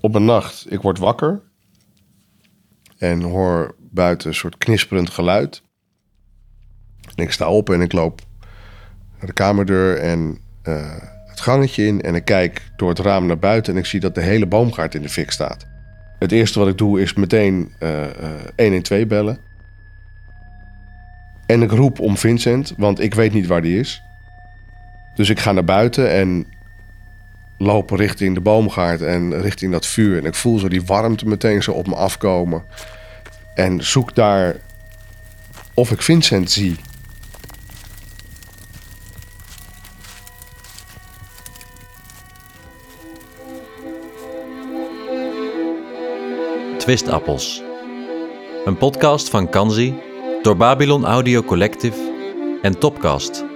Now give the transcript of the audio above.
op een nacht, ik word wakker en hoor buiten een soort knisperend geluid. En ik sta op en ik loop naar de kamerdeur en eh, het gangetje in. En ik kijk door het raam naar buiten en ik zie dat de hele boomgaard in de fik staat. Het eerste wat ik doe is meteen eh eh 112 bellen. En ik roep om Vincent, want ik weet niet waar die is. Dus ik ga naar buiten en loop richting de boomgaard en richting dat vuur. En ik voel zo die warmte meteen zo op me afkomen. En zoek daar of ik Vincent zie. Twistappels. Een podcast van Kanzi door Babylon Audio Collective en Topcast.